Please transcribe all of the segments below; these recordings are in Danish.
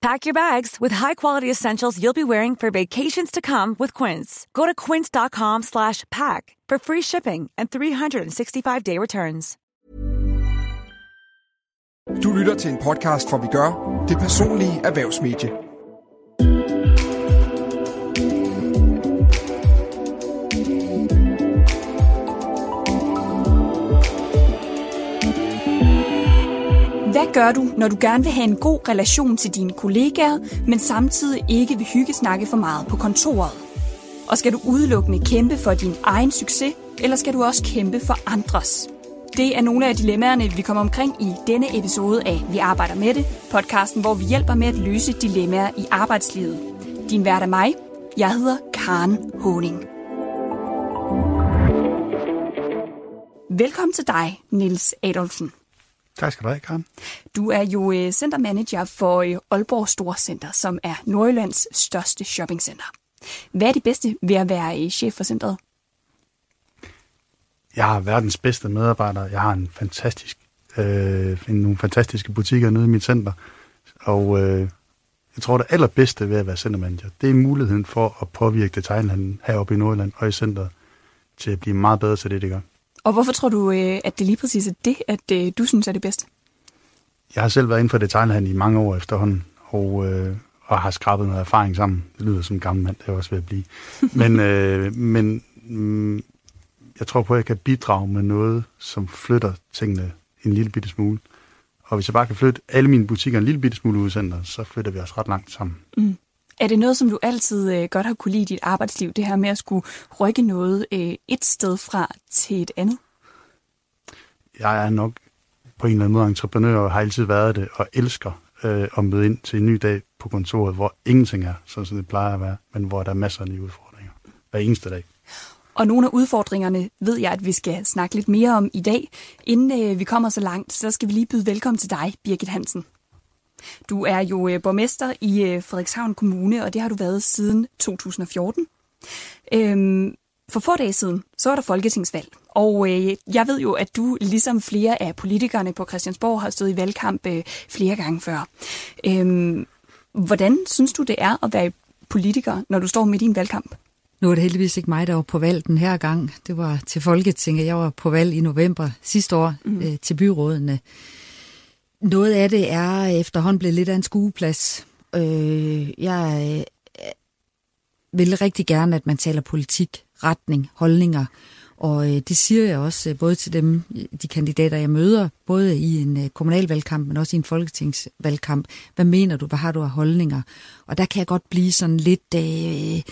Pack your bags with high-quality essentials you'll be wearing for vacations to come with Quince. Go to quince.com slash pack for free shipping and 365-day returns. Du lytter til en podcast, hvor vi gør det personlige erhvervsmedie. Det gør du, når du gerne vil have en god relation til dine kollegaer, men samtidig ikke vil hygge snakke for meget på kontoret? Og skal du udelukkende kæmpe for din egen succes, eller skal du også kæmpe for andres? Det er nogle af dilemmaerne, vi kommer omkring i denne episode af Vi arbejder med det, podcasten, hvor vi hjælper med at løse dilemmaer i arbejdslivet. Din vært er mig. Jeg hedder Karen Honing. Velkommen til dig, Nils Adolfsen. Tak skal du have, Karen. Du er jo øh, centermanager for øh, Aalborg Storcenter, som er Nordjyllands største shoppingcenter. Hvad er det bedste ved at være øh, chef for centret? Jeg har verdens bedste medarbejdere. Jeg har en fantastisk, øh, nogle fantastiske butikker nede i mit center. Og øh, jeg tror, det allerbedste ved at være centermanager, det er muligheden for at påvirke detaljhandlen heroppe i Nordjylland og i centret til at blive meget bedre til det, det gør. Og hvorfor tror du, øh, at det lige præcis er det, at øh, du synes er det bedste? Jeg har selv været inden for detaljhandel i mange år efterhånden, og, øh, og har skrabet noget erfaring sammen. Det lyder som en gammel mand, det er også ved at blive. Men, øh, men mm, jeg tror på, at jeg kan bidrage med noget, som flytter tingene en lille bitte smule. Og hvis jeg bare kan flytte alle mine butikker en lille bitte smule ud i centret, så flytter vi os ret langt sammen. Mm. Er det noget, som du altid øh, godt har kunne lide i dit arbejdsliv, det her med at skulle rykke noget øh, et sted fra til et andet? Jeg er nok på en eller anden måde entreprenør, og har altid været det, og elsker øh, at møde ind til en ny dag på kontoret, hvor ingenting er, sådan som det plejer at være, men hvor der er masser af nye udfordringer hver eneste dag. Og nogle af udfordringerne ved jeg, at vi skal snakke lidt mere om i dag. Inden øh, vi kommer så langt, så skal vi lige byde velkommen til dig, Birgit Hansen. Du er jo øh, borgmester i øh, Frederikshavn Kommune, og det har du været siden 2014. Øhm, for få dage siden, så var der folketingsvalg, og øh, jeg ved jo, at du, ligesom flere af politikerne på Christiansborg, har stået i valgkamp øh, flere gange før. Øhm, hvordan synes du, det er at være politiker, når du står midt i en valgkamp? Nu er det heldigvis ikke mig, der var på valg den her gang. Det var til Folketinget. Jeg var på valg i november sidste år mm. øh, til byrådene. Noget af det er efterhånden blevet lidt af en skueplads. Øh, jeg øh, vil rigtig gerne, at man taler politik, retning, holdninger. Og øh, det siger jeg også øh, både til dem, de kandidater, jeg møder, både i en øh, kommunalvalgkamp, men også i en folketingsvalgkamp. Hvad mener du? Hvad har du af holdninger? Og der kan jeg godt blive sådan lidt... Øh,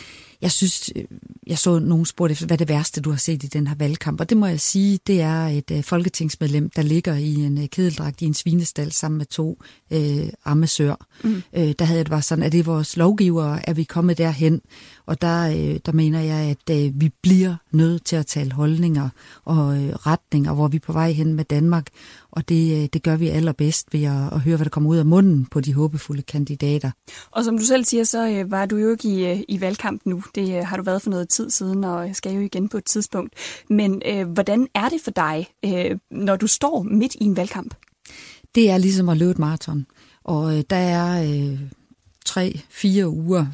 jeg synes, øh, jeg så nogen spurgte efter, hvad det værste, du har set i den her valgkamp? Og det må jeg sige, det er et uh, folketingsmedlem, der ligger i en uh, kedeldragt i en svinestal sammen med to uh, ammesør. Mm. Uh, der havde det var sådan, at det er vores lovgivere, er vi kommet derhen. Og der, uh, der mener jeg, at uh, vi bliver nødt til at tale holdninger og uh, retninger, hvor vi er på vej hen med Danmark. Og det, det gør vi allerbedst ved at, at høre, hvad der kommer ud af munden på de håbefulde kandidater. Og som du selv siger, så øh, var du jo ikke i, øh, i valgkamp nu. Det øh, har du været for noget tid siden, og skal jo igen på et tidspunkt. Men øh, hvordan er det for dig, øh, når du står midt i en valgkamp? Det er ligesom at løbe et maraton. Og øh, der er øh, tre-fire uger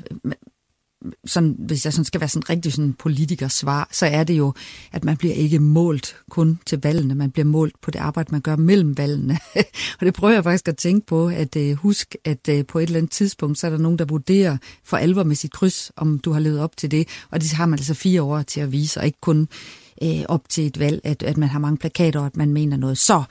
sådan, hvis jeg sådan skal være sådan rigtig sådan politikers svar, så er det jo, at man bliver ikke målt kun til valgene, man bliver målt på det arbejde, man gør mellem valgene. og det prøver jeg faktisk at tænke på, at uh, husk, at uh, på et eller andet tidspunkt, så er der nogen, der vurderer for alvor med sit kryds, om du har levet op til det, og det har man altså fire år til at vise, og ikke kun øh, op til et valg, at, at man har mange plakater, og at man mener noget. Så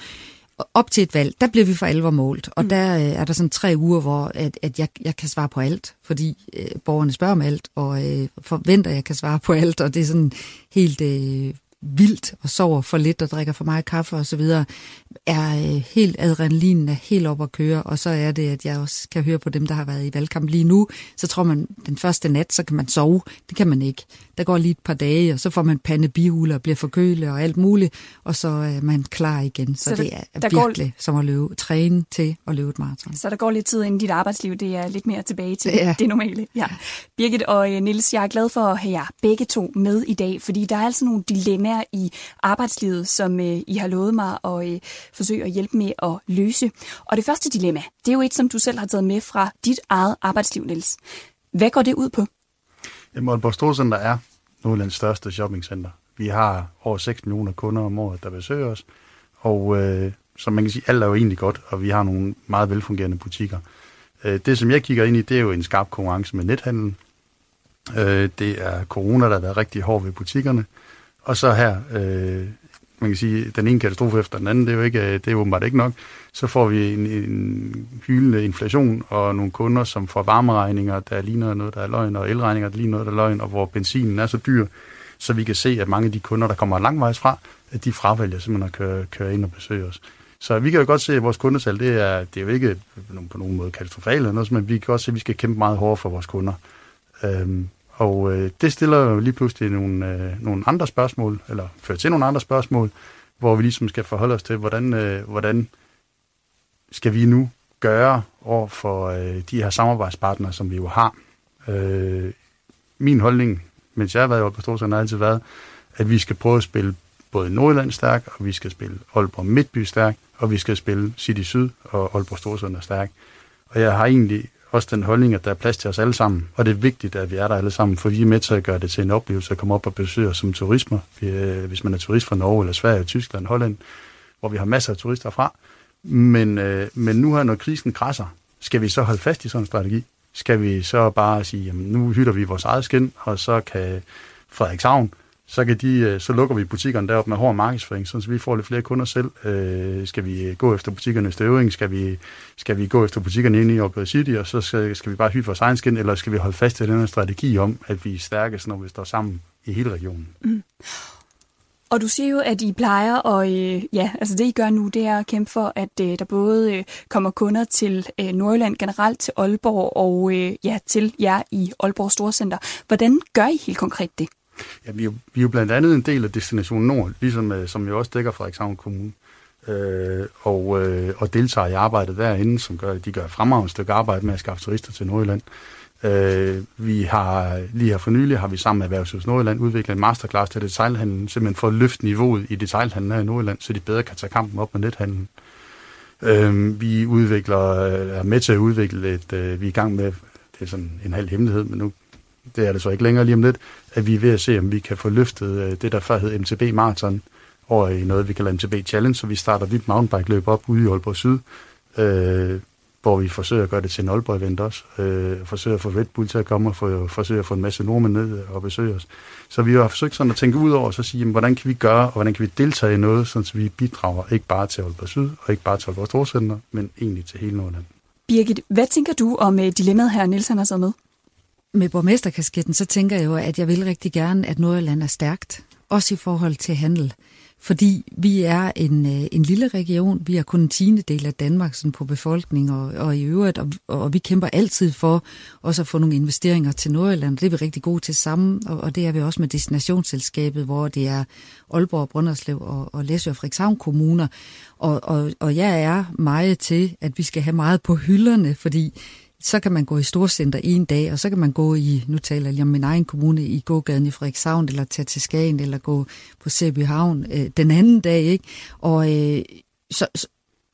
op til et valg, der bliver vi for alvor målt, og mm. der øh, er der sådan tre uger, hvor at, at jeg, jeg kan svare på alt, fordi øh, borgerne spørger om alt, og øh, forventer, at jeg kan svare på alt, og det er sådan helt øh, vildt og sover for lidt og drikker for meget kaffe og så videre, er øh, helt adrenalinen er helt op at køre, og så er det, at jeg også kan høre på dem, der har været i valgkamp lige nu, så tror man, den første nat, så kan man sove. Det kan man ikke. Der går lige et par dage, og så får man pandebihule og bliver forkølet og alt muligt, og så er man klar igen. Så, så det er der virkelig går... som at løbe, træne til at løbe et maraton. Så der går lidt tid inden dit arbejdsliv, det er lidt mere tilbage til ja. det normale. Ja. Birgit og øh, Nils, jeg er glad for at have jer begge to med i dag, fordi der er altså nogle dilemmaer i arbejdslivet, som øh, I har lovet mig at øh, forsøge at hjælpe med at løse. Og det første dilemma, det er jo et, som du selv har taget med fra dit eget arbejdsliv, Niels. Hvad går det ud på? Jamen, Aalborg Storcenter er Nordlands største shoppingcenter. Vi har over 6 millioner kunder om året, der besøger os, og øh, som man kan sige, alt er jo egentlig godt, og vi har nogle meget velfungerende butikker. Øh, det, som jeg kigger ind i, det er jo en skarp konkurrence med nethandlen. Øh, det er corona, der har været rigtig hård ved butikkerne. Og så her, øh, man kan sige, den ene katastrofe efter den anden, det er jo ikke, øh, det er åbenbart ikke nok. Så får vi en, en hyldende inflation og nogle kunder, som får varmeregninger, der ligner noget, der er løgn, og elregninger, der ligner noget, der er løgn, og hvor benzinen er så dyr, så vi kan se, at mange af de kunder, der kommer langvejs fra, at de fravælger simpelthen at køre, køre ind og besøge os. Så vi kan jo godt se, at vores kundetal, det er, det er jo ikke på nogen måde katastrofalt eller noget, men vi kan også se, at vi skal kæmpe meget hårdere for vores kunder. Øhm, og øh, det stiller jo lige pludselig nogle, øh, nogle andre spørgsmål, eller fører til nogle andre spørgsmål, hvor vi ligesom skal forholde os til, hvordan, øh, hvordan skal vi nu gøre over for øh, de her samarbejdspartnere, som vi jo har. Øh, min holdning, mens jeg har været i Aalborg Storcenter, har altid været, at vi skal prøve at spille både Nordjylland stærk, og vi skal spille Aalborg Midtby stærk, og vi skal spille City Syd og Aalborg Storcenter stærk. Og jeg har egentlig også den holdning, at der er plads til os alle sammen, og det er vigtigt, at vi er der alle sammen, for vi er med til at gøre det til en oplevelse at komme op og besøge os som turismer, øh, hvis man er turist fra Norge eller Sverige, Tyskland, Holland, hvor vi har masser af turister fra. Men, øh, men nu her, når krisen krasser, skal vi så holde fast i sådan en strategi? Skal vi så bare sige, jamen nu hytter vi vores eget skin, og så kan Frederikshavn så, kan de, øh, så lukker vi butikkerne deroppe med hård markedsføring, så vi får lidt flere kunder selv. Øh, skal vi øh, gå efter butikkerne i Støvring? Skal vi, skal vi gå efter butikkerne inde i Aalborg City, og så skal, skal vi bare hytte vores egen skin, eller skal vi holde fast i den her strategi om, at vi er stærkest, når vi står sammen i hele regionen? Mm. Og du siger jo, at I plejer, og øh, ja, altså det I gør nu, det er at kæmpe for, at øh, der både øh, kommer kunder til øh, Nordjylland generelt, til Aalborg og øh, ja, til jer i Aalborg Storcenter. Hvordan gør I helt konkret det? Ja, vi, er jo, vi er jo blandt andet en del af Destination Nord, ligesom, øh, som jo også dækker Frederikshavn Kommune, øh, og, øh, og deltager i arbejdet derinde, som gør, de gør fremragende stykke arbejde med at skaffe turister til Nordjylland. Øh, vi har lige her for nylig har vi sammen med Erhvervshus Nordjylland udviklet en masterclass til detailhandlen, simpelthen for at løfte niveauet i detailhandlen her i Nordjylland, så de bedre kan tage kampen op med nethandlen. Øh, vi udvikler, er med til at udvikle et, øh, vi er i gang med, det er sådan en halv hemmelighed, men nu det er det så ikke længere lige om lidt, at vi er ved at se, om vi kan få løftet øh, det, der før hed MTB Marathon, over i noget, vi kalder MTB Challenge, så vi starter vidt mountainbike-løb op ude i Aalborg Syd, øh, hvor vi forsøger at gøre det til en Aalborg-event også, øh, forsøger at få Red Bull til at komme og for, forsøger at få en masse nordmænd ned og besøge os. Så vi har forsøgt sådan at tænke ud over og så sige, jamen, hvordan kan vi gøre, og hvordan kan vi deltage i noget, så vi bidrager ikke bare til Aalborg Syd, og ikke bare til Aalborg Storcenter, men egentlig til hele Nordland. Birgit, hvad tænker du om øh, dilemmaet her, Nielsen har så med? Med borgmesterkasketten, så tænker jeg jo, at jeg vil rigtig gerne, at Nordjylland er stærkt, også i forhold til handel. Fordi vi er en, øh, en lille region, vi er kun en tiende del af Danmark sådan på befolkning og, og i øvrigt, og, og vi kæmper altid for også at få nogle investeringer til Nordjylland. Det er vi rigtig gode til sammen, og, og det er vi også med destinationsselskabet, hvor det er Aalborg, Brønderslev og, og Læsø og Frederikshavn kommuner. Og, og, og jeg er meget til, at vi skal have meget på hylderne, fordi så kan man gå i Storcenter en dag, og så kan man gå i, nu taler jeg lige om min egen kommune, i gågaden i Frederikshavn, eller tage til Skagen, eller gå på Sæby Havn øh, den anden dag, ikke? Og øh, så, så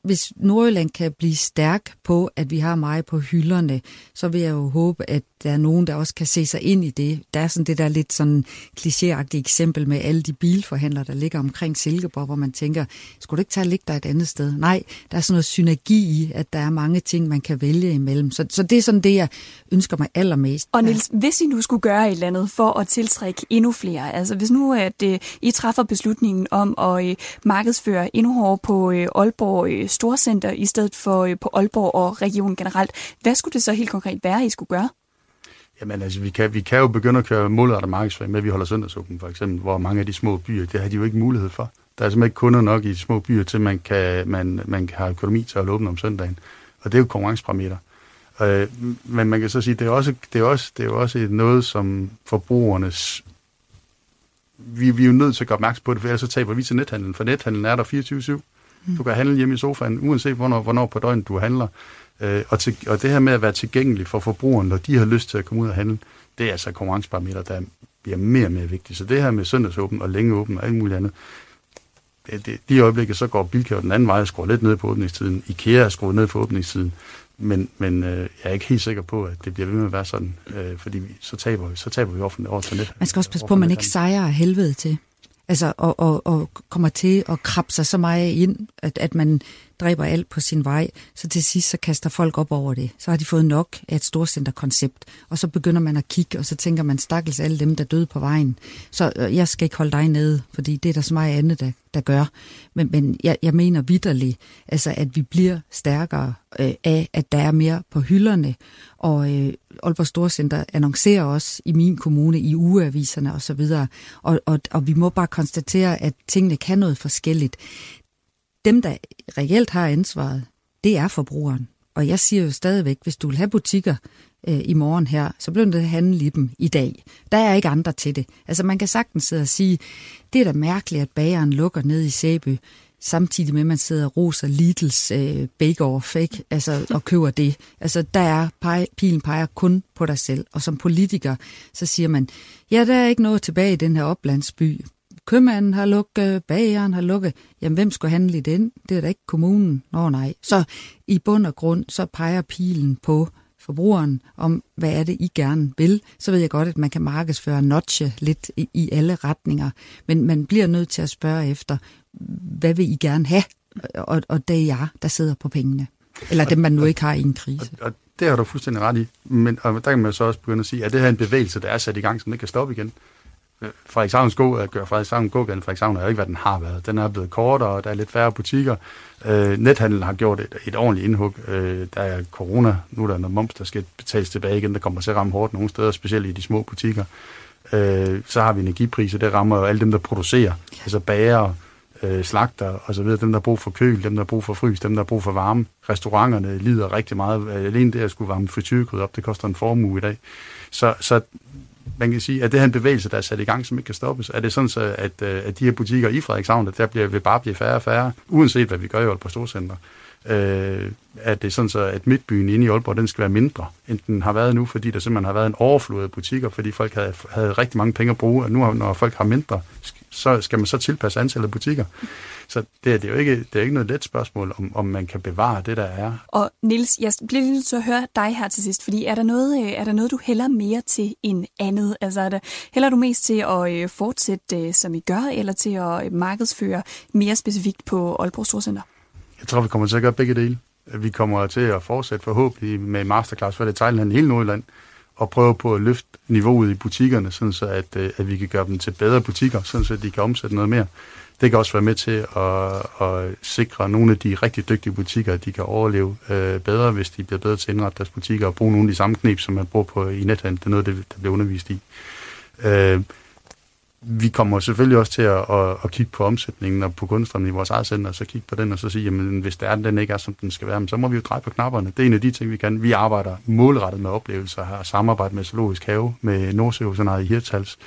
hvis Nordjylland kan blive stærk på, at vi har meget på hylderne, så vil jeg jo håbe, at der er nogen, der også kan se sig ind i det. Der er sådan det der lidt sådan klichéagtige eksempel med alle de bilforhandlere, der ligger omkring Silkeborg, hvor man tænker, skulle du ikke tage at ligge der et andet sted? Nej, der er sådan noget synergi i, at der er mange ting, man kan vælge imellem. Så, så det er sådan det, jeg ønsker mig allermest. Og Niels, hvis I nu skulle gøre et eller andet for at tiltrække endnu flere, altså hvis nu at uh, I træffer beslutningen om at uh, markedsføre endnu hårdere på uh, Aalborg Storcenter i stedet for øh, på Aalborg og regionen generelt, hvad skulle det så helt konkret være, I skulle gøre? Jamen altså, vi kan, vi kan jo begynde at køre målrettet markedsføring med, at vi holder søndagsåben for eksempel, hvor mange af de små byer, det har de jo ikke mulighed for. Der er simpelthen ikke kunder nok i de små byer, til man kan, man, man kan have økonomi til at åbne om søndagen. Og det er jo konkurrenceparameter. Øh, men man kan så sige, det er også, det er også, det er også noget, som forbrugernes... Vi, vi er jo nødt til at gøre opmærksom på det, for ellers så taber vi til nethandlen, for nethandlen er der 24-7. Du kan handle hjemme i sofaen, uanset hvornår, hvornår på døgnet du handler. Øh, og, til, og det her med at være tilgængelig for forbrugeren, når de har lyst til at komme ud og handle, det er altså konkurrenceparameter, der bliver mere og mere vigtigt. Så det her med søndagsåben og længe åben og alt muligt andet, det, det, de øjeblikke, så går Bilka den anden vej og skruer lidt ned på åbningstiden. IKEA er skruet ned på åbningstiden. Men, men øh, jeg er ikke helt sikker på, at det bliver ved med at være sådan, øh, fordi vi, så, taber vi, så taber vi offentligt over til net. Man skal også passe på, at man ikke sejrer helvede til. Altså, og, og, og kommer til at krabbe sig så meget ind, at, at man dræber alt på sin vej, så til sidst så kaster folk op over det. Så har de fået nok af et storcenterkoncept, og så begynder man at kigge, og så tænker man, stakkels alle dem, der døde på vejen. Så øh, jeg skal ikke holde dig nede, fordi det er der så meget andet, der, der gør. Men, men jeg, jeg mener vidderligt, altså, at vi bliver stærkere øh, af, at der er mere på hylderne, og øh, Aalborg Storcenter annoncerer også i min kommune, i ugeaviserne osv., og, og, og vi må bare konstatere, at tingene kan noget forskelligt dem, der reelt har ansvaret, det er forbrugeren. Og jeg siger jo stadigvæk, hvis du vil have butikker øh, i morgen her, så bliver det handle i dem i dag. Der er ikke andre til det. Altså man kan sagtens sidde og sige, det er da mærkeligt, at bageren lukker ned i Sæby, samtidig med, at man sidder og roser Lidls øh, bake-off, ikke? Altså, og køber det. Altså, der er pege, pilen peger kun på dig selv. Og som politiker, så siger man, ja, der er ikke noget tilbage i den her oplandsby købmanden har lukket, bageren har lukket. Jamen, hvem skulle handle i den? Det er da ikke kommunen. Nå nej. Så i bund og grund, så peger pilen på forbrugeren om, hvad er det, I gerne vil. Så ved jeg godt, at man kan markedsføre notche lidt i, alle retninger. Men man bliver nødt til at spørge efter, hvad vil I gerne have? Og, og det er jeg, der sidder på pengene. Eller dem, man nu ikke har i en krise. Og, og det har du fuldstændig ret i. Men og der kan man så også begynde at sige, at det her er en bevægelse, der er sat i gang, som ikke kan stoppe igen. Øh, Frederikshavns gå, at gøre Frederikshavn gågaden Frederikshavn har ikke, hvad den har været. Den er blevet kortere, og der er lidt færre butikker. Øh, nethandlen har gjort et, et ordentligt indhug. Øh, der er corona, nu er der noget moms, der skal betales tilbage igen, der kommer til at ramme hårdt nogle steder, specielt i de små butikker. Øh, så har vi energipriser, det rammer jo alle dem, der producerer, altså bager, øh, slagter og så videre, dem, der har brug for køl, dem, der har brug for frys, dem, der har brug for varme. Restauranterne lider rigtig meget. Alene det at skulle varme frityrkød op, det koster en formue i dag. Så, så man kan sige, at det her en bevægelse, der er sat i gang, som ikke kan stoppes. Er det sådan, så, at, øh, at de her butikker i Frederikshavn, der bliver, vil bare blive færre og færre, uanset hvad vi gør i Aalborg Storcenter? Øh, at det er sådan så, at midtbyen inde i Aalborg, den skal være mindre, end den har været nu, fordi der simpelthen har været en overflod af butikker, fordi folk havde, havde rigtig mange penge at bruge, og nu når folk har mindre, så skal man så tilpasse antallet af butikker. Så det, er, det er jo ikke, det er ikke noget let spørgsmål, om, om man kan bevare det, der er. Og Nils, jeg bliver lige nødt til at høre dig her til sidst, fordi er der noget, øh, er der noget du hælder mere til end andet? Altså er der, hælder du mest til at øh, fortsætte, øh, som I gør, eller til at markedsføre mere specifikt på Aalborg Storcenter? Jeg tror, vi kommer til at gøre begge dele. Vi kommer til at fortsætte forhåbentlig med masterclass for detaljhandel i hele Nordjylland, og prøve på at løfte niveauet i butikkerne, sådan så at, at vi kan gøre dem til bedre butikker, sådan så de kan omsætte noget mere. Det kan også være med til at, at sikre nogle af de rigtig dygtige butikker, at de kan overleve øh, bedre, hvis de bliver bedre til at indrette deres butikker og bruge nogle af de samme knep, som man bruger på i nethandel. Det er noget, det, der bliver undervist i. Øh, vi kommer selvfølgelig også til at, at, at kigge på omsætningen og på kunstnerne i vores eget center, og så kigge på den og så sige, jamen hvis det er, den ikke er, som den skal være, så må vi jo dreje på knapperne. Det er en af de ting, vi kan. Vi arbejder målrettet med oplevelser, har samarbejde med Zoologisk Have, med Nordsjøoceanet i Hirtals,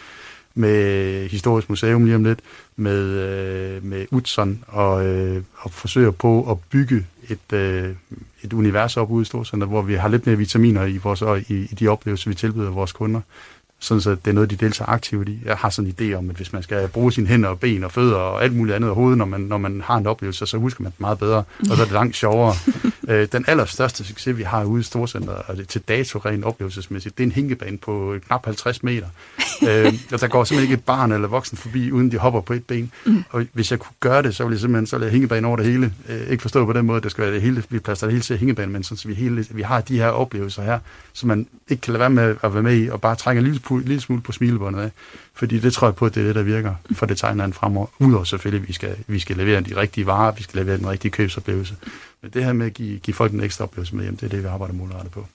med Historisk Museum lige om lidt, med, øh, med Utzon, og, øh, og forsøger på at bygge et, øh, et univers op ude i Storcenter, hvor vi har lidt mere vitaminer i, vores, i, i de oplevelser, vi tilbyder vores kunder. sådan så det er noget, de deltager aktivt i. Jeg har sådan en idé om, at hvis man skal bruge sine hænder og ben og fødder og alt muligt andet af hovedet, når man, når man har en oplevelse, så husker man det meget bedre, og så er det langt sjovere øh, den allerstørste succes, vi har ude i Storcenter, og det til dato rent oplevelsesmæssigt, det er en hænkebane på knap 50 meter. øh, og der går simpelthen ikke et barn eller voksen forbi, uden de hopper på et ben. Mm. Og hvis jeg kunne gøre det, så ville jeg simpelthen så lade hængebane over det hele. Øh, ikke forstå på den måde, at det skal være det hele, vi plaster det hele til hængebane, men sådan, så vi, hele, vi har de her oplevelser her, som man ikke kan lade være med at være med i, og bare trække en lille, lille smule på smilebåndet af. Fordi det tror jeg på, at det er det, der virker for detaljeren fremover. Udover selvfølgelig, at vi skal, vi skal levere de rigtige varer, vi skal levere den rigtige købsoplevelse. Men det her med at give, give folk en ekstra oplevelse med hjem, det er det, vi arbejder målrettet på.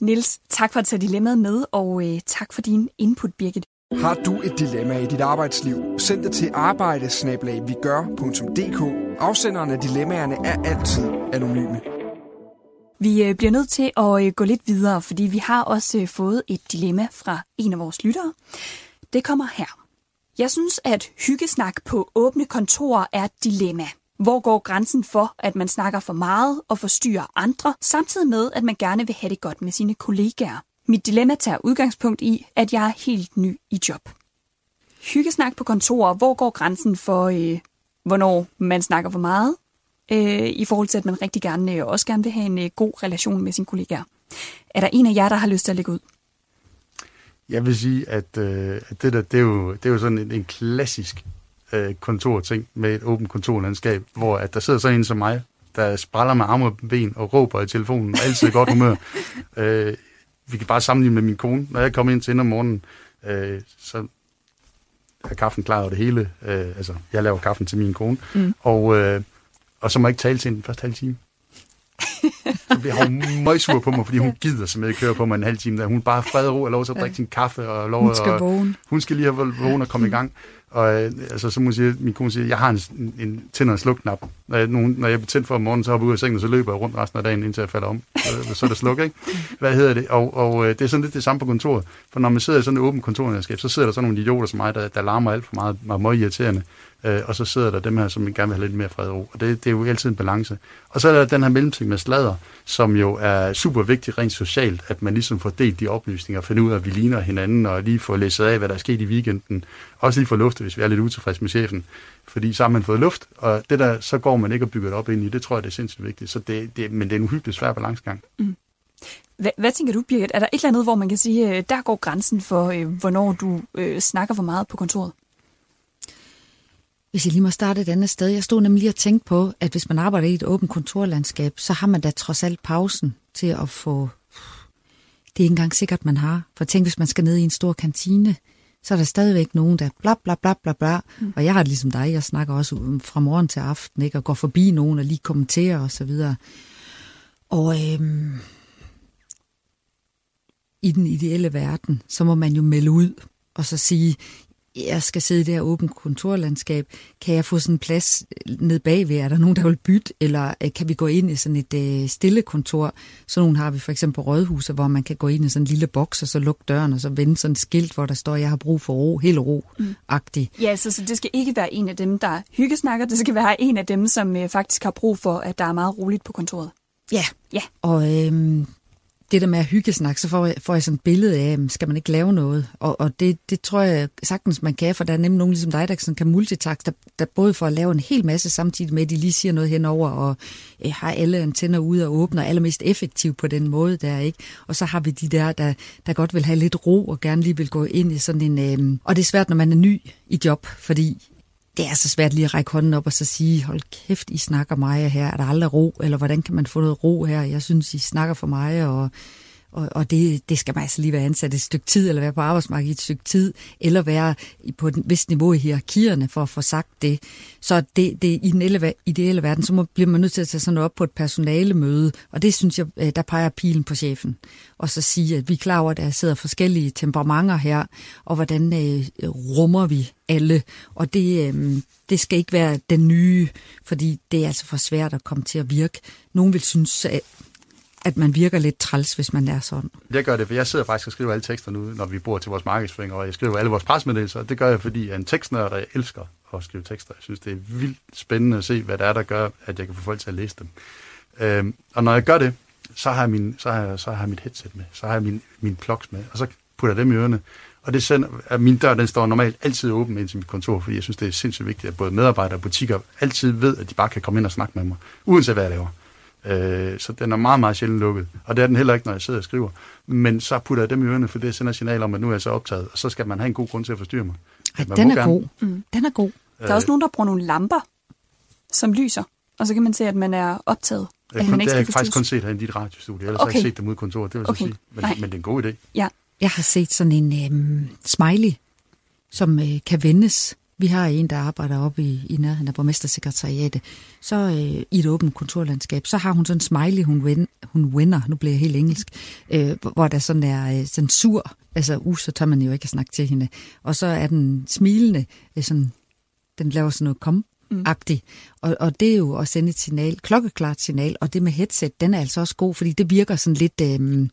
Nils, tak for at tage dilemmaet med, og øh, tak for din input, Birgit. Har du et dilemma i dit arbejdsliv? Send det til arbejdesnablag.vigør.dk. Afsenderne af dilemmaerne er altid anonyme. Vi øh, bliver nødt til at øh, gå lidt videre, fordi vi har også øh, fået et dilemma fra en af vores lyttere. Det kommer her. Jeg synes, at hyggesnak på åbne kontorer er et dilemma. Hvor går grænsen for, at man snakker for meget og forstyrrer andre, samtidig med, at man gerne vil have det godt med sine kollegaer? Mit dilemma tager udgangspunkt i, at jeg er helt ny i job. Hyggesnak på kontorer, hvor går grænsen for, øh, hvornår man snakker for meget, øh, i forhold til, at man rigtig gerne øh, også gerne vil have en øh, god relation med sine kollegaer. Er der en af jer, der har lyst til at lægge ud? Jeg vil sige, at, øh, at det der, det er jo, det er jo sådan en, en klassisk øh, kontorting med et åbent kontorlandskab, hvor at der sidder sådan en som mig, der spræller med arme og ben og råber i telefonen, og altid i godt humør. øh, vi kan bare sammenligne med min kone. Når jeg kommer ind til om morgenen, øh, så er kaffen klar og det hele. Øh, altså, jeg laver kaffen til min kone. Mm. Og, øh, og så må jeg ikke tale til den første halve time. bliver hun møgsur på mig, fordi hun gider simpelthen ikke køre på mig en halv time. Der. Hun bare fred og ro og lov til at drikke sin kaffe. Og lov, hun skal vågne. Hun skal lige have vågen og komme i gang. Og øh, altså, så må sige, min kone siger, jeg har en, en tænder og slukknap. Når jeg, nogen, når jeg er tændt for om morgenen, så hopper jeg ud af sengen, og så løber jeg rundt resten af dagen, indtil jeg falder om. Så, så er det sluk, ikke? Hvad hedder det? Og, og øh, det er sådan lidt det samme på kontoret. For når man sidder i sådan et åbent kontorlandskab, så sidder der sådan nogle idioter som mig, der, der larmer alt for meget, meget, meget irriterende. Øh, og så sidder der dem her, som gerne vil have lidt mere fred og ro. Og det, det er jo altid en balance. Og så er der den her mellemting med sladder, som jo er super vigtigt rent socialt, at man ligesom får delt de oplysninger, og finder ud af, at vi ligner hinanden, og lige får læst af, hvad der er sket i weekenden. Også lige få luftet, hvis vi er lidt utilfredse med chefen. Fordi så har man fået luft, og det der, så går man ikke og bygger det op ind i. Det tror jeg, det er sindssygt vigtigt. Så det, det, men det er en uhyggelig svær balancegang. Mm. Hvad, hvad tænker du, Birgit? Er der et eller andet, hvor man kan sige, øh, der går grænsen for, øh, hvornår du øh, snakker for meget på kontoret? Hvis jeg lige må starte et andet sted. Jeg stod nemlig lige og tænkte på, at hvis man arbejder i et åbent kontorlandskab, så har man da trods alt pausen til at få... Det er ikke engang sikkert, man har. For tænk, hvis man skal ned i en stor kantine, så er der stadigvæk nogen, der bla bla bla bla bla. Mm. Og jeg har det ligesom dig, jeg snakker også fra morgen til aften, ikke? og går forbi nogen og lige kommenterer og så videre. Og øhm, i den ideelle verden, så må man jo melde ud og så sige, jeg skal sidde i det her åbent kontorlandskab. Kan jeg få sådan en plads ned bagved? Er der nogen, der vil bytte? Eller øh, kan vi gå ind i sådan et øh, stille kontor? Så nogle har vi for eksempel på Rådhuset, hvor man kan gå ind i sådan en lille boks, og så lukke døren, og så vende sådan et skilt, hvor der står, jeg har brug for ro, helt ro-agtig. Mm. Ja, så, så det skal ikke være en af dem, der hyggesnakker. Det skal være en af dem, som øh, faktisk har brug for, at der er meget roligt på kontoret. Ja, ja. og øhm, det der med at hyggesnak, så får jeg, får jeg sådan et billede af, skal man ikke lave noget? Og, og det, det tror jeg sagtens, man kan, for der er nemlig nogen ligesom dig, der sådan kan multitask, der, der både får at lave en hel masse samtidig med, at de lige siger noget henover, og øh, har alle antenner ude og åbner, allermest effektivt på den måde der, ikke? Og så har vi de der, der, der godt vil have lidt ro, og gerne lige vil gå ind i sådan en... Øh, og det er svært, når man er ny i job, fordi det er så svært lige at række hånden op og så sige, hold kæft, I snakker mig her, er der aldrig ro, eller hvordan kan man få noget ro her? Jeg synes, I snakker for mig, og, og, og det, det skal man altså lige være ansat et stykke tid, eller være på arbejdsmarkedet et stykke tid, eller være på et vist niveau i hierarkierne for at få sagt det. Så det, det i den ideelle verden, så må, bliver man nødt til at tage sådan noget op på et personale møde, og det synes jeg, øh, der peger pilen på chefen. Og så sige, at vi er klar over, at der sidder forskellige temperamenter her, og hvordan øh, rummer vi alle. Og det, øh, det skal ikke være den nye, fordi det er altså for svært at komme til at virke. Nogen vil synes, at at man virker lidt træls, hvis man er sådan. Jeg gør det, for jeg sidder faktisk og skriver alle teksterne ud, når vi bor til vores markedsføring, og jeg skriver alle vores presmeddelelser. Det gør jeg, fordi jeg er en tekstnørd, og jeg elsker at skrive tekster. Jeg synes, det er vildt spændende at se, hvad det er, der gør, at jeg kan få folk til at læse dem. Øhm, og når jeg gør det, så har jeg, min, så har jeg, så har jeg mit headset med, så har jeg min, min plugs med, og så putter jeg dem i ørerne, Og det sender, at min dør, den står normalt altid åben ind til mit kontor, fordi jeg synes, det er sindssygt vigtigt, at både medarbejdere og butikker altid ved, at de bare kan komme ind og snakke med mig, uanset hvad jeg laver. Øh, så den er meget, meget sjældent lukket. Og det er den heller ikke, når jeg sidder og skriver. Men så putter jeg dem i ørene, for det sender signal om, at nu er jeg så optaget, og så skal man have en god grund til at forstyrre mig. Ej, Man den er gerne. god. Mm. Den er god. Der er også nogen, der bruger nogle lamper, som lyser. Og så kan man se, at man er optaget. Jeg, At kun, man det ikke har jeg skal faktisk kun set herinde i dit radiostudie, ellers okay. har jeg ikke set dem ude i kontoret, det vil Okay. så sige. Men, Nej. men det er en god idé. Ja. Jeg har set sådan en øhm, smiley, som øh, kan vendes. Vi har en, der arbejder oppe i, i nærheden af borgmestersekretariatet. Så øh, i et åbent kontorlandskab, så har hun sådan en smiley, hun, ven, hun vender, nu bliver jeg helt engelsk, øh, hvor- der sådan er øh, sådan sur, altså uh, så tør man jo ikke at snakke til hende. Og så er den smilende, øh, sådan, den laver sådan noget kom agtig. Og, og det er jo at sende et signal, klokkeklart signal, og det med headset, den er altså også god, fordi det virker sådan lidt, øhm,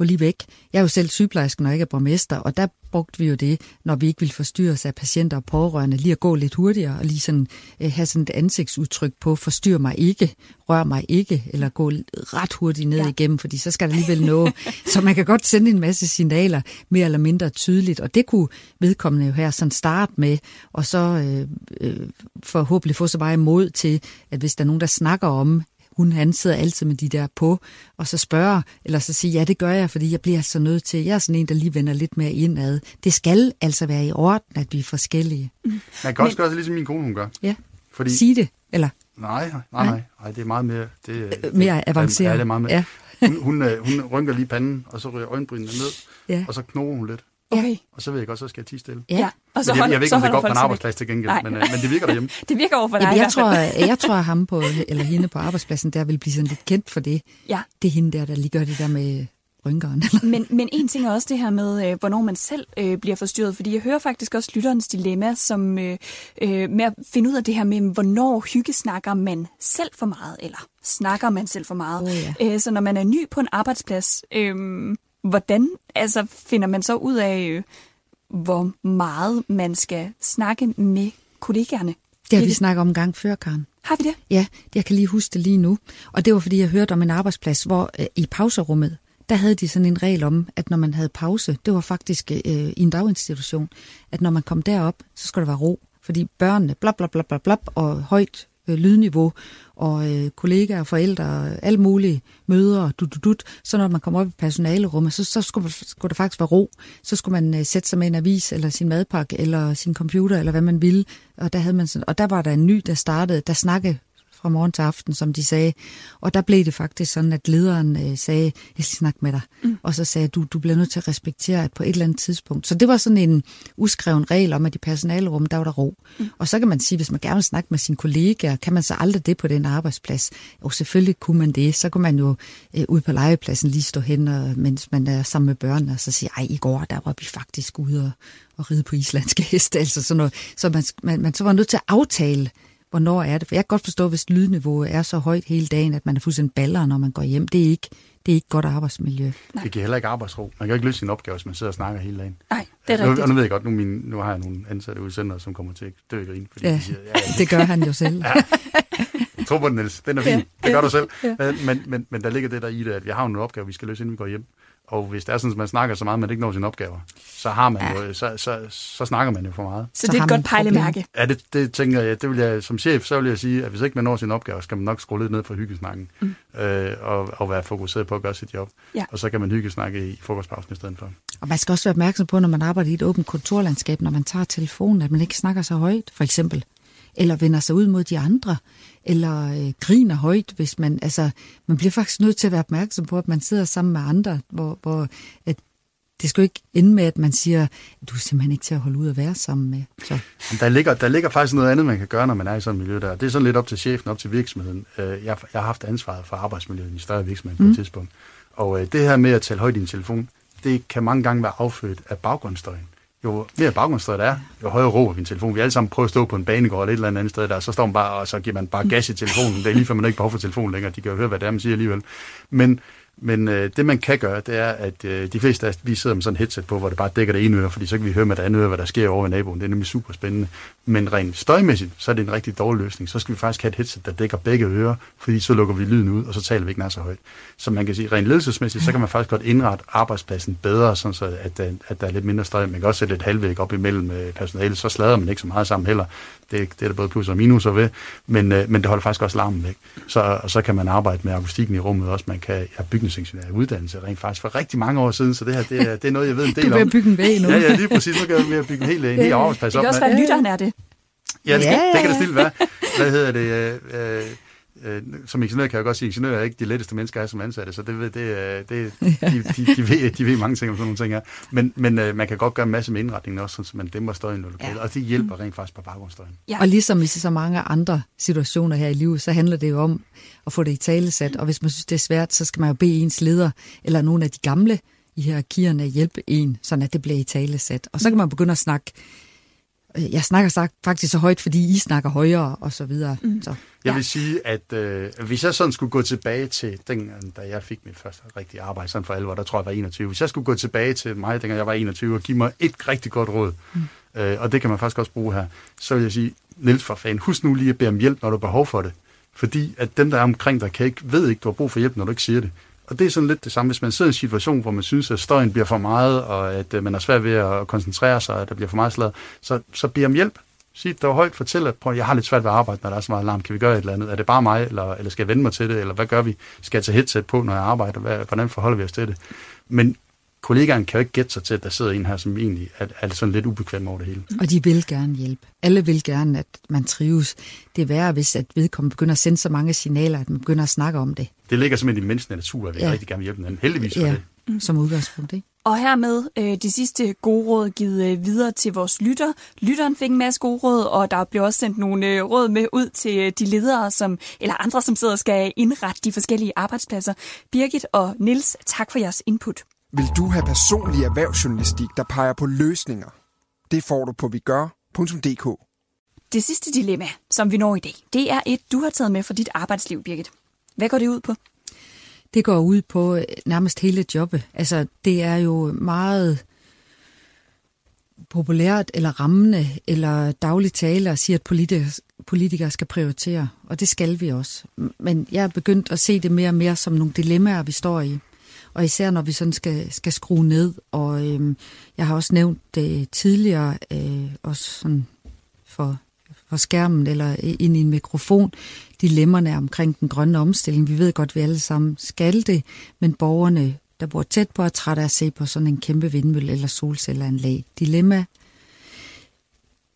gå lige væk. Jeg er jo selv sygeplejerske, når jeg ikke er borgmester, og der brugte vi jo det, når vi ikke ville forstyrres af patienter og pårørende, lige at gå lidt hurtigere og lige sådan, øh, have sådan et ansigtsudtryk på, forstyr mig ikke, rør mig ikke, eller gå ret hurtigt ned ja. Igennem, fordi så skal der alligevel nå. så man kan godt sende en masse signaler, mere eller mindre tydeligt, og det kunne vedkommende jo her sådan starte med, og så øh, øh, forhåbentlig få så meget imod til, at hvis der er nogen, der snakker om, hun han sidder altid med de der på, og så spørger, eller så sige, ja, det gør jeg, fordi jeg bliver så nødt til, jeg er sådan en, der lige vender lidt mere indad. Det skal altså være i orden, at vi er forskellige. Man kan også gøre det, ligesom min kone, hun gør. Ja, Fordi, sige det, eller Nej, nej, nej, nej, nej, det er meget mere... Det, er- Øh, mere avanceret. Ja, det er meget mere. Ja. Hun, hun, øh, hun rynker lige panden, og så ryger øjenbrynene ned, Ja. og så knurrer hun lidt. Okay. Og så ved jeg godt, så skal jeg tige stille. ja. Og så jeg, holder, jeg ved ikke, så om det går på en arbejdsplads til gengæld, Nej. men, øh, men det virker derhjemme. Det virker over for dig Jamen, jeg, tror, jeg tror, at ham på, eller hende på arbejdspladsen, der vil blive sådan lidt kendt for det. Ja. Det er hende der, der lige gør det der med rynkeren. Men, men en ting er også det her med, øh, hvornår man selv øh, bliver forstyrret, fordi jeg hører faktisk også lytterens dilemma som, øh, øh, med at finde ud af det her med, hvornår hyggesnakker man selv for meget, eller snakker man selv for meget. Åh, ja. øh, så når man er ny på en arbejdsplads, øh, hvordan altså, finder man så ud af, øh, hvor meget man skal snakke med kollegaerne? Det har vi snakket om en gang før, Karen. Har vi det? Ja, jeg kan lige huske det lige nu. Og det var, fordi jeg hørte om en arbejdsplads, hvor øh, i pauserummet, der havde de sådan en regel om, at når man havde pause, det var faktisk øh, i en daginstitution, at når man kom derop, så skulle der være ro. Fordi børnene, blab, blab, blab, blab, blab, og højt øh, lydniveau, og øh, kollegaer, forældre, alt muligt, møder, dut, dut, dut. Så når man kommer op i personalerummet, så, så skulle, skulle der faktisk være ro. Så skulle man øh, sætte sig med en avis, eller sin madpakke, eller sin computer, eller hvad man ville. Og der, havde man sådan, og der var der en ny, der startede, der snakkede fra morgen til aften, som de sagde. Og der blev det faktisk sådan, at lederen øh, sagde, jeg skal snakke med dig. Mm. Og så sagde du, du bliver nødt til at respektere, at på et eller andet tidspunkt. Så det var sådan en uskreven regel om, at i personalerum, der var der ro. Mm. Og så kan man sige, hvis man gerne vil snakke med sine kollegaer, kan man så aldrig det på den arbejdsplads? Jo, selvfølgelig kunne man det. Så kunne man jo øh, ud på legepladsen lige stå hen, og, mens man er sammen med børnene, og så sige, ej, i går, der var vi faktisk ude og, og ride på islandske heste, altså sådan noget. Så man, man, man så var nødt til at aftale, hvornår er det? For jeg kan godt forstå, hvis lydniveauet er så højt hele dagen, at man er fuldstændig baller, når man går hjem. Det er ikke, det er ikke godt arbejdsmiljø. Det giver heller ikke arbejdsro. Man kan ikke løse sin opgave, hvis man sidder og snakker hele dagen. Nej, det er nu, rigtigt. og nu ved jeg godt, nu, min, nu har jeg nogle ansatte udsendere, som kommer til at dø i grin, fordi Ja, de siger, ja, ja, det gør han jo selv. Jeg tror på den, Niels. Den er fin. Det gør du selv. Men, men, men, men der ligger det der i det, at vi har jo en opgave, vi skal løse, inden vi går hjem. Og hvis det er sådan, at man snakker så meget, at man ikke når sine opgaver, så, har man jo, så, så, så snakker man jo for meget. Så, Så det er et godt pejlemærke. Ja, det, det tænker jeg. Det vil jeg. Som chef, så vil jeg sige, at hvis ikke man når sine opgaver, skal man nok skrue lidt ned for hyggesnakken. Mm. Øh, og, og være fokuseret på at gøre sit job. Ja. Og så kan man hyggesnakke i frokostpausen i stedet for. Og man skal også være opmærksom på, når man arbejder i et åbent kontorlandskab, når man tager telefonen, at man ikke snakker så højt, for eksempel. Eller vender sig ud mod de andre. Eller øh, griner højt, hvis man... Altså, man bliver faktisk nødt til at være opmærksom på, at man sidder sammen med andre, hvor, hvor at det skal jo ikke ende med, at man siger, du er simpelthen ikke til at holde ud og være sammen med. Så. Der ligger, der ligger faktisk noget andet, man kan gøre, når man er i sådan et miljø der. Det er sådan lidt op til chefen, op til virksomheden. Øh, Jeg, jeg har haft ansvaret for arbejdsmiljøet i en større virksomhed på et tidspunkt. Og øh, det her med at tale højt i din telefon, det kan mange gange være affødt af baggrundsstøjen. Jo mere baggrundsstøj der er, jo højere råber min telefon. Vi alle sammen prøver at stå på en banegård eller et eller andet sted der, så står man bare, og så giver man bare gas i telefonen. Det er lige før man ikke behov for telefonen længere. De kan jo høre, hvad det er, man siger alligevel. Men, men øh, det, man kan gøre, det er, at øh, de fleste af os, vi sidder med sådan et headset på, hvor det bare dækker det ene øre, fordi så kan vi høre med det andet øre, hvad der sker over i naboen. Det er nemlig super spændende. Men rent støjmæssigt, så er det en rigtig dårlig løsning. Så skal vi faktisk have et headset, der dækker begge ører, fordi så lukker vi lyden ud, og så taler vi ikke nær så højt. Så man kan sige, rent ledelsesmæssigt, så kan man faktisk godt indrette arbejdspladsen bedre, sådan så at, øh, at der er lidt mindre støj. Man kan også sætte et halvvæg op imellem øh, personalet, så slader man ikke så meget sammen heller. Det, det er der både plus og minuser ved, men, øh, men det holder faktisk også larmen væk. Så, og så kan man arbejde med akustikken i rummet også. Man kan have bygningsingeniør uddannelse rent faktisk for rigtig mange år siden, så det her det er, det er noget, jeg ved en del om. Du vil bygge en væg nu. Ja, ja, lige præcis. Nu kan jeg bygge en hel, en hel arbejdsplads op. Det kan også være, at lytteren er det. Ja, det, skal, ja. det kan det stille være. Hvad hedder det? Øh, øh, som ingeniør kan jeg godt sige, at ingeniører er ikke de letteste mennesker, er som ansatte, så det, det, det, det de, de, de, ved, de ved mange ting om sådan nogle ting her. Men, men øh, man kan godt gøre en masse med indretningen også, så man dæmper støjen i lokalet, ja. og det hjælper rent faktisk på baggrundsstøjen. Ja. Og ligesom i så mange andre situationer her i livet, så handler det jo om at få det i talesat, og hvis man synes, det er svært, så skal man jo bede ens leder, eller nogle af de gamle i hierarkierne hjælpe en, sådan at det bliver i talesat. Og så kan man begynde at snakke jeg snakker faktisk så højt, fordi I snakker højere og så videre. Mm. Så, jeg vil sige, at øh, hvis jeg sådan skulle gå tilbage til den, da jeg fik mit første rigtige arbejde sådan for alvor, der tror jeg, jeg var 21. Hvis jeg skulle gå tilbage til mig, dengang jeg var 21, og give mig et rigtig godt råd, mm. øh, og det kan man faktisk også bruge her, så vil jeg sige, Niels for fan, husk nu lige at bede om hjælp, når du har behov for det. Fordi at dem, der er omkring dig, kan ikke, ved ikke, du har brug for hjælp, når du ikke siger det. Og det er sådan lidt det samme, hvis man sidder i en situation, hvor man synes, at støjen bliver for meget, og at øh, man er svært ved at koncentrere sig, og at der bliver for meget slag, så, så bed om hjælp. Sig det var højt, fortæl, at prøv, jeg har lidt svært ved at arbejde, når der er så meget alarm. Kan vi gøre et eller andet? Er det bare mig, eller, eller skal jeg vende mig til det? Eller hvad gør vi? Skal jeg tage headset på, når jeg arbejder? Hvad, hvordan forholder vi os til det? Men kollegaen kan jo ikke gætte sig til, at der sidder en her, som egentlig er, er sådan lidt ubekvem over det hele. Og de vil gerne hjælpe. Alle vil gerne, at man trives. Det er værre, hvis at vedkommende begynder at sende så mange signaler, at man begynder at snakke om det. Det ligger simpelthen i menneskene natur, at vi ja. rigtig gerne vil hjælpe hinanden. Heldigvis for ja. det. Mm. Som udgangspunkt, ikke? Og hermed øh, de sidste gode råd givet øh, videre til vores lytter. Lytteren fik en masse gode råd, og der blev også sendt nogle øh, råd med ud til øh, de ledere, som, eller andre, som sidder og skal indrette de forskellige arbejdspladser. Birgit og Nils, tak for jeres input. Vil du have personlig erhvervsjournalistik, der peger på løsninger? Det får du på vigør.dk. Det sidste dilemma, som vi når i dag, det er et, du har taget med for dit arbejdsliv, Birgit. Hvad går det ud på? Det går ud på øh, nærmest hele jobbet. Altså, det er jo meget populært eller rammende eller dagligt tale at sige, at politikere, politikere skal prioritere, og det skal vi også. Men jeg er begyndt at se det mere og mere som nogle dilemmaer, vi står i og især når vi sådan skal, skal skrue ned. Og øhm, jeg har også nævnt det tidligere, øh, også sådan for, for skærmen eller ind i en mikrofon, dilemmerne omkring den grønne omstilling. Vi ved godt, at vi alle sammen skal det, men borgerne, der bor tæt på, er trætte af at se på sådan en kæmpe vindmølle eller solcelleranlæg. Dilemma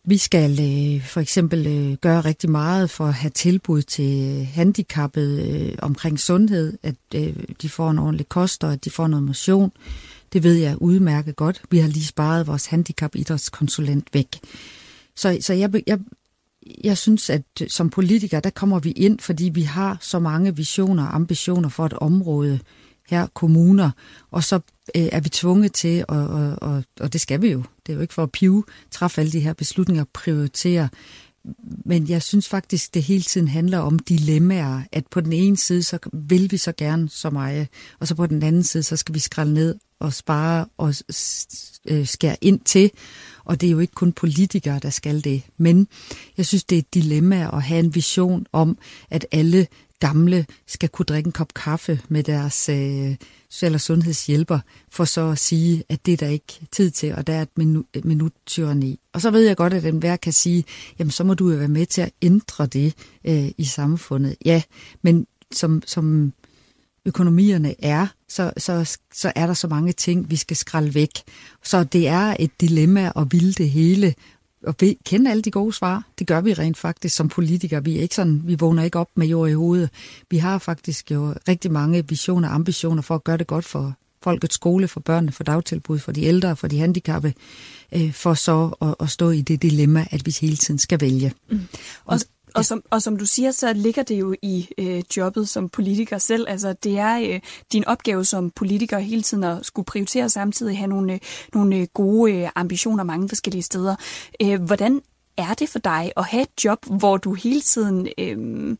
vi skal øh, for eksempel øh, gøre rigtig meget for at have tilbud til øh, handicappede øh, omkring sundhed, at øh, de får en ordentlig kost og at de får noget motion. Det ved jeg udmærket godt. Vi har lige sparet vores handicap-idrætskonsulent væk. Så, så jeg, jeg, jeg synes, at øh, som politikere, der kommer vi ind, fordi vi har så mange visioner og ambitioner for et område, her kommuner, og så øh, er vi tvunget til, og, og, og, og det skal vi jo, det er jo ikke for at pive, træffe alle de her beslutninger, prioritere, men jeg synes faktisk, det hele tiden handler om dilemmaer, at på den ene side, så vil vi så gerne så meget, og så på den anden side, så skal vi skralde ned og spare og øh, skære ind til, og det er jo ikke kun politikere, der skal det, men jeg synes, det er et dilemma at have en vision om, at alle gamle skal kunne drikke en kop kaffe med deres øh, social- og sundhedshjælper, for så at sige, at det er der ikke tid til, og der er et minu- et. Og så ved jeg godt, at hver kan sige, jamen så må du jo være med til at ændre det øh, i samfundet. Ja, men som, som økonomierne er, så, så, så er der så mange ting, vi skal skralde væk. Så det er et dilemma at ville det hele, og kende alle de gode svar. Det gør vi rent faktisk som politikere. Vi er ikke sådan, vi vågner ikke op med jord i hovedet. Vi har faktisk jo rigtig mange visioner og ambitioner for at gøre det godt for folkets skole, for børnene, for dagtilbud, for de ældre, for de handicappede, øh, for så at, at stå i det dilemma, at vi hele tiden skal vælge. Mm. Og, og som, og som du siger, så ligger det jo i øh, jobbet som politiker selv. Altså, det er øh, din opgave som politiker hele tiden at skulle prioritere samtidig have nogle, øh, nogle øh, gode øh, ambitioner mange forskellige steder. Øh, hvordan er det for dig at have et job, hvor du hele tiden øh,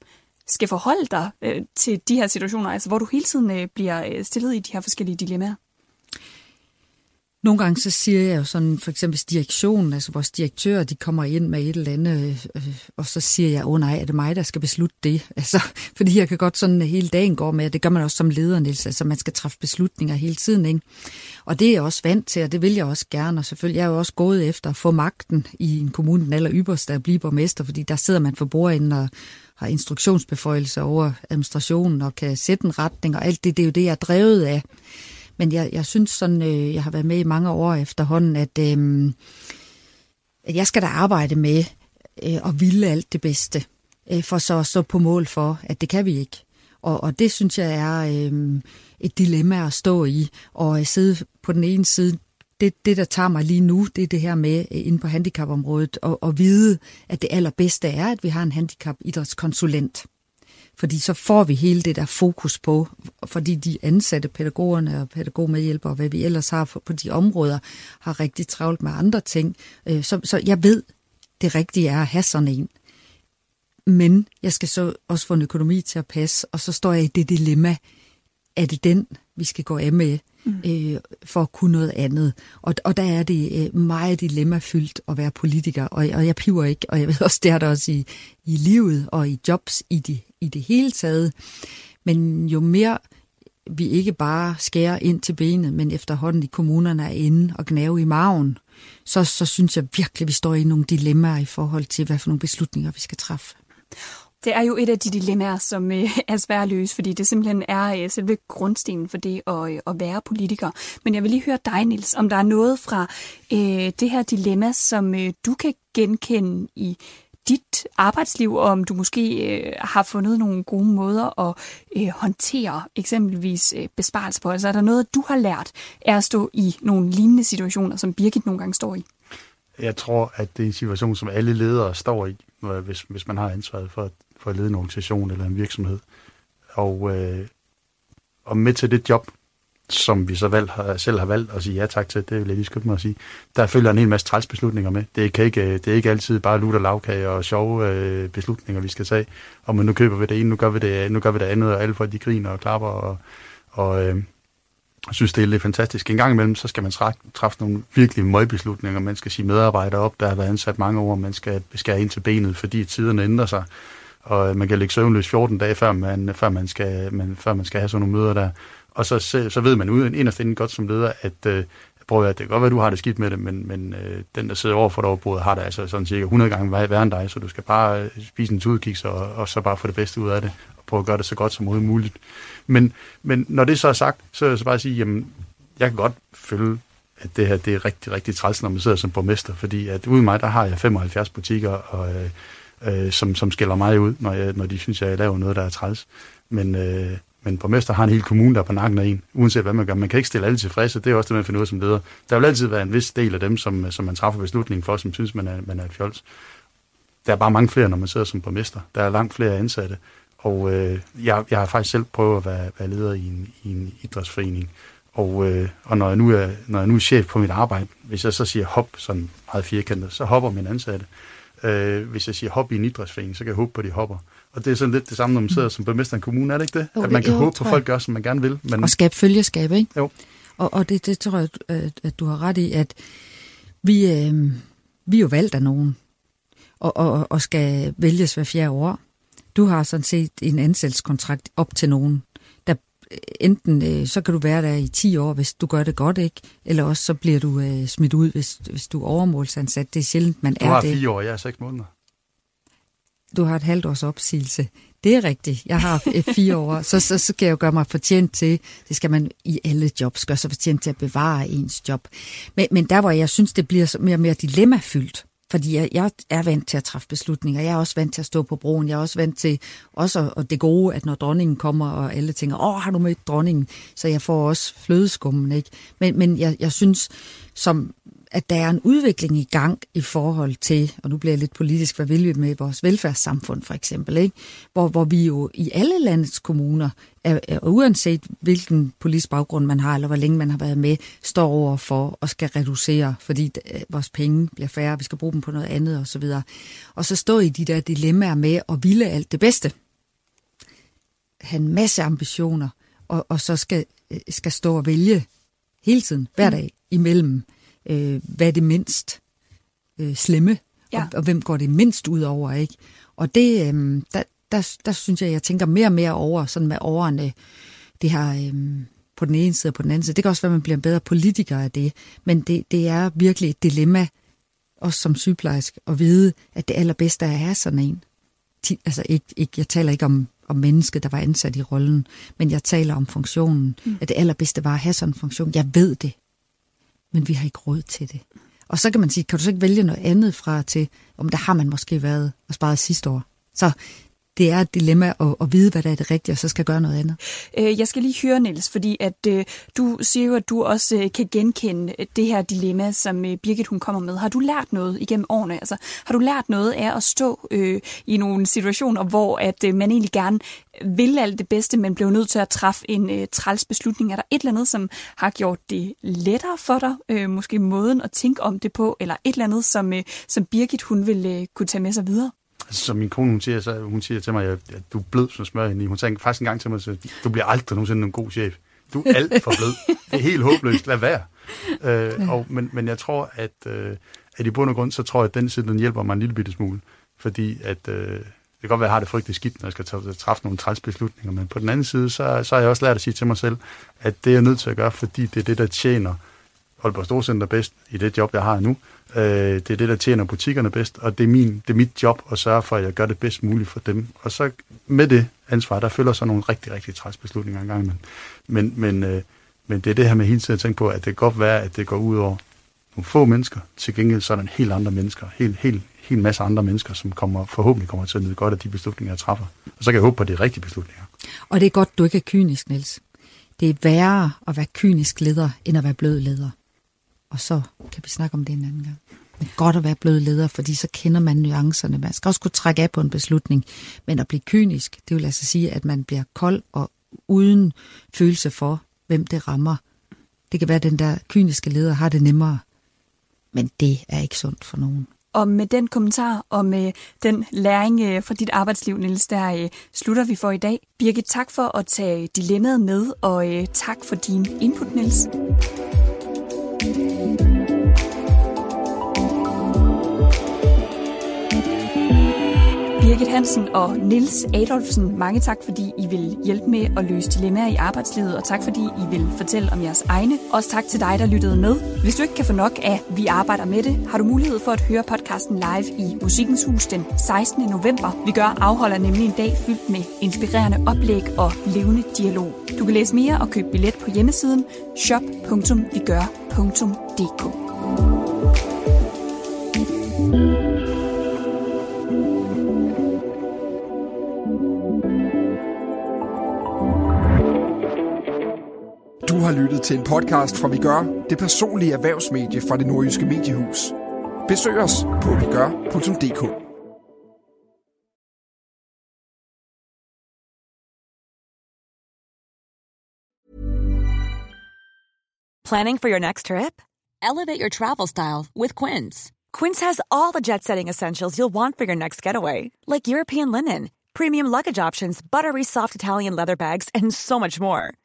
skal forholde dig øh, til de her situationer, altså hvor du hele tiden øh, bliver øh, stillet i de her forskellige dilemmaer? Nogle gange så siger jeg jo sådan, for eksempel direktionen, altså vores direktører, de kommer ind med et eller andet, øh, og så siger jeg, åh oh, nej, er det mig, der skal beslutte det? Altså, fordi jeg kan godt sådan, at hele dagen går med, og det gør man også som leder, Niels, altså man skal træffe beslutninger hele tiden, ikke? Og det er jeg også vant til, og det vil jeg også gerne, og selvfølgelig jeg er jo også gået efter at få magten i en kommune, den aller ypperste, at blive borgmester, fordi der sidder man for bordenden og har instruktionsbeføjelser over administrationen og kan sætte en retning, og alt det, det er jo det, jeg er drevet af. Men jeg, jeg synes sådan, øh, jeg har været med i mange år efterhånden, at, øh, at jeg skal da arbejde med øh, at ville alt det bedste, øh, for så at stå på mål for, at det kan vi ikke. Og, og det synes jeg er øh, et dilemma at stå i, og at sidde på den ene side, det, det, der tager mig lige nu, det er det her med øh, inde på handicapområdet, og, og vide, at det allerbedste er, at vi har en handicapidrætskonsulent fordi så får vi hele det der fokus på, fordi de ansatte pædagogerne og pædagogmedhjælpere og hvad vi ellers har på de områder, har rigtig travlt med andre ting. Øh, så, så jeg ved, det rigtige er at have sådan en. Men jeg skal så også få en økonomi til at passe, og så står jeg i det dilemma, er det den, vi skal gå af med, mm. øh, for at kunne noget andet. Og, og der er det øh, meget dilemmafyldt at være politiker, og, og jeg piver ikke, og jeg ved også, det er der også i, i livet og i jobs i de i det hele taget. Men jo mere vi ikke bare skærer ind til benet, men efterhånden i kommunerne er inde og gnave i maven, så, så synes jeg virkelig, vi står i nogle dilemmaer i forhold til, hvad for nogle beslutninger vi skal træffe. Det er jo et af de dilemmaer, som øh, er svært at løse, fordi det simpelthen er øh, selve grundstenen for det at, øh, at være politiker. Men jeg vil lige høre dig, Nils, om der er noget fra øh, det her dilemma, som øh, du kan genkende i dit arbejdsliv, og om du måske øh, har fundet nogle gode måder at øh, håndtere eksempelvis øh, besparelser på. Altså er der noget, du har lært af at stå i nogle lignende situationer, som Birgit nogle gange står i? Jeg tror, at det er en situation, som alle ledere står i, hvis, hvis man har ansvaret for, for at lede en organisation eller en virksomhed. Og, øh, og med til det job, som vi så valgt, selv har valgt at sige ja tak til, det vil jeg lige skynde mig at sige, der følger en hel masse trælsbeslutninger med. Det, kan ikke, det er ikke altid bare lutter lavkage og sjove øh, beslutninger, vi skal tage. Og men nu køber vi det ene, nu gør vi det, nu gør vi det andet, og alle folk de griner og klapper og, og øh, synes, det er lidt fantastisk. En gang imellem, så skal man træffe nogle virkelig møgbeslutninger. Man skal sige medarbejdere op, der har været ansat mange år, man skal beskære ind til benet, fordi tiderne ændrer sig og man kan ligge søvnløs 14 dage, før man, før man, skal, man, før man skal have sådan nogle møder der. Og så, så ved man uden inderst inden godt som leder, at øh, prøv at det kan godt være, at du har det skidt med det, men, men øh, den, der sidder over for dig over bordet, har det altså sådan cirka 100 gange værre end dig, så du skal bare øh, spise en tudkiks og, og så bare få det bedste ud af det, og prøve at gøre det så godt som muligt. Men, men når det så er sagt, så vil jeg så bare sige, jamen, jeg kan godt følge, at det her det er rigtig, rigtig træls, når man sidder som borgmester, fordi at uden mig, der har jeg 75 butikker, og, øh, øh, som, som skiller mig ud, når, jeg, når de synes, jeg laver noget, der er træls. Men, øh, men borgmester har en hel kommune, der er på nakken af en, uanset hvad man gør. Man kan ikke stille alle tilfredse, det er også det, man finder ud som leder. Der vil altid være en vis del af dem, som, som man træffer beslutningen for, som synes, man er, man er et fjols. Der er bare mange flere, når man sidder som borgmester. Der er langt flere ansatte. Og øh, jeg, jeg har faktisk selv prøvet at være, være leder i en, i en idrætsforening. Og, øh, og når, jeg nu er, når jeg nu er chef på mit arbejde, hvis jeg så siger hop, sådan meget firkantet, så hopper min ansatte. Øh, hvis jeg siger hop i en idrætsforening, så kan jeg håbe på, at de hopper. Og det er sådan lidt det samme, når man sidder som borgmester i en kommune, er det ikke det? Jo, at man kan jo, håbe på, at folk gør, som man gerne vil. Men... Og skabe følgeskab, ikke? Jo. Og, og det, det tror jeg, at, at du har ret i, at vi, øh, vi er jo valgt af nogen, og, og, og skal vælges hver fjerde år. Du har sådan set en ansættelseskontrakt op til nogen, enten øh, så kan du være der i 10 år, hvis du gør det godt, ikke? Eller også så bliver du øh, smidt ud, hvis, hvis du er overmålsansat. Det er sjældent, man du er det. Du har fire år, jeg er seks måneder du har et halvt års opsigelse. Det er rigtigt. Jeg har fire år, så, så, så skal jeg jo gøre mig fortjent til, det skal man i alle jobs gøre sig fortjent til at bevare ens job. Men, men der, hvor jeg synes, det bliver mere og mere dilemmafyldt, fordi jeg, jeg er vant til at træffe beslutninger. Jeg er også vant til at stå på broen. Jeg er også vant til også og det gode, at når dronningen kommer, og alle tænker, åh, har du mødt dronningen? Så jeg får også flødeskummen, ikke? Men, men jeg, jeg synes, som at der er en udvikling i gang i forhold til, og nu bliver jeg lidt politisk, hvad vil vi med vores velfærdssamfund for eksempel, ikke? Hvor, hvor vi jo i alle landets kommuner, er, er, uanset hvilken politisk baggrund man har, eller hvor længe man har været med, står over for og skal reducere, fordi øh, vores penge bliver færre, vi skal bruge dem på noget andet osv. Og så stå i de der dilemmaer med at ville alt det bedste. have en masse ambitioner, og, og så skal, øh, skal stå og vælge hele tiden, hver dag, imellem, øh, hvad er det mindst øh, slemme, ja. og, og hvem går det mindst ud over, ikke? Og det, øh, der, der, der synes jeg, jeg tænker mere og mere over, sådan med årene, det her øh, på den ene side og på den anden side. Det kan også være, at man bliver en bedre politiker af det, men det, det er virkelig et dilemma, også som sygeplejerske, at vide, at det allerbedste er at have sådan en. Altså, ikke, ikke, jeg taler ikke om, om mennesket, der var ansat i rollen, men jeg taler om funktionen, mm. at det allerbedste var at have sådan en funktion. Jeg ved det, men vi har ikke råd til det. Og så kan man sige, kan du så ikke vælge noget andet fra til, om der har man måske været og sparet sidste år. Så det er et dilemma at, at vide, hvad der er det rigtige, og så skal gøre noget andet. Øh, jeg skal lige høre, Niels, fordi at øh, du siger jo, at du også øh, kan genkende øh, det her dilemma, som øh, Birgit hun kommer med. Har du lært noget igennem årene? Altså, har du lært noget af at stå øh, i nogle situationer, hvor at øh, man egentlig gerne vil alt det bedste, men blev nødt til at træffe en øh, træls beslutning? Er der et eller andet, som har gjort det lettere for dig? Øh, måske måden at tænke om det på, eller et eller andet, som, øh, som Birgit hun vil øh, kunne tage med sig videre? Altså, som min kone, hun siger, så, hun siger til mig, at, du er blød som smør i. Hun sagde faktisk en gang til mig, at du bliver aldrig nogensinde en god chef. Du er alt for blød. Det er helt håbløst. Lad være. Øh, og, men, men jeg tror, at, øh, at i bund og grund, så tror jeg, at den side, den hjælper mig en lille bitte smule. Fordi at, øh, det kan godt være, at jeg har det frygteligt skidt, når jeg skal træffe nogle træls beslutninger. Men på den anden side, så, så har jeg også lært at sige til mig selv, at det er jeg nødt til at gøre, fordi det er det, der tjener Aalborg Storcenter bedst i det job, jeg har nu. Øh, det er det, der tjener butikkerne bedst, og det er, min, det er mit job at sørge for, at jeg gør det bedst muligt for dem. Og så med det ansvar, der følger så nogle rigtig, rigtig træs beslutninger engang. Men, men, men, øh, men det er det her med hele tiden at tænke på, at det kan godt være, at det går ud over nogle få mennesker. Til gengæld så er der en helt andre mennesker, helt, helt, helt masse andre mennesker, som kommer, forhåbentlig kommer til at nyde godt af de beslutninger, jeg træffer. Og så kan jeg håbe på, at det er rigtige beslutninger. Og det er godt, du ikke er kynisk, Niels. Det er værre at være kynisk leder, end at være blød leder og så kan vi snakke om det en anden gang. Det er godt at være blød leder, fordi så kender man nuancerne. Man skal også kunne trække af på en beslutning. Men at blive kynisk, det vil altså sige, at man bliver kold og uden følelse for, hvem det rammer. Det kan være, at den der kyniske leder har det nemmere. Men det er ikke sundt for nogen. Og med den kommentar og med den læring øh, fra dit arbejdsliv, Niels, der øh, slutter vi for i dag. Birgit, tak for at tage dilemmaet med, og øh, tak for din input, Niels. Thank you. Birgit Hansen og Nils Adolfsen, mange tak, fordi I vil hjælpe med at løse dilemmaer i arbejdslivet, og tak, fordi I vil fortælle om jeres egne. Også tak til dig, der lyttede med. Hvis du ikke kan få nok af Vi arbejder med det, har du mulighed for at høre podcasten live i Musikkens Hus den 16. november. Vi gør afholder nemlig en dag fyldt med inspirerende oplæg og levende dialog. Du kan læse mere og købe billet på hjemmesiden shop.vigør.dk. Du har lyttet til en podcast fra Vi Gør, det personlige erhvervsmedie fra det nordjyske mediehus. Besøg os på vigør.dk. Planning for your next trip? Elevate your travel style with Quince. Quince has all the jet setting essentials you'll want for your next getaway, like European linen, premium luggage options, buttery soft Italian leather bags, and so much more.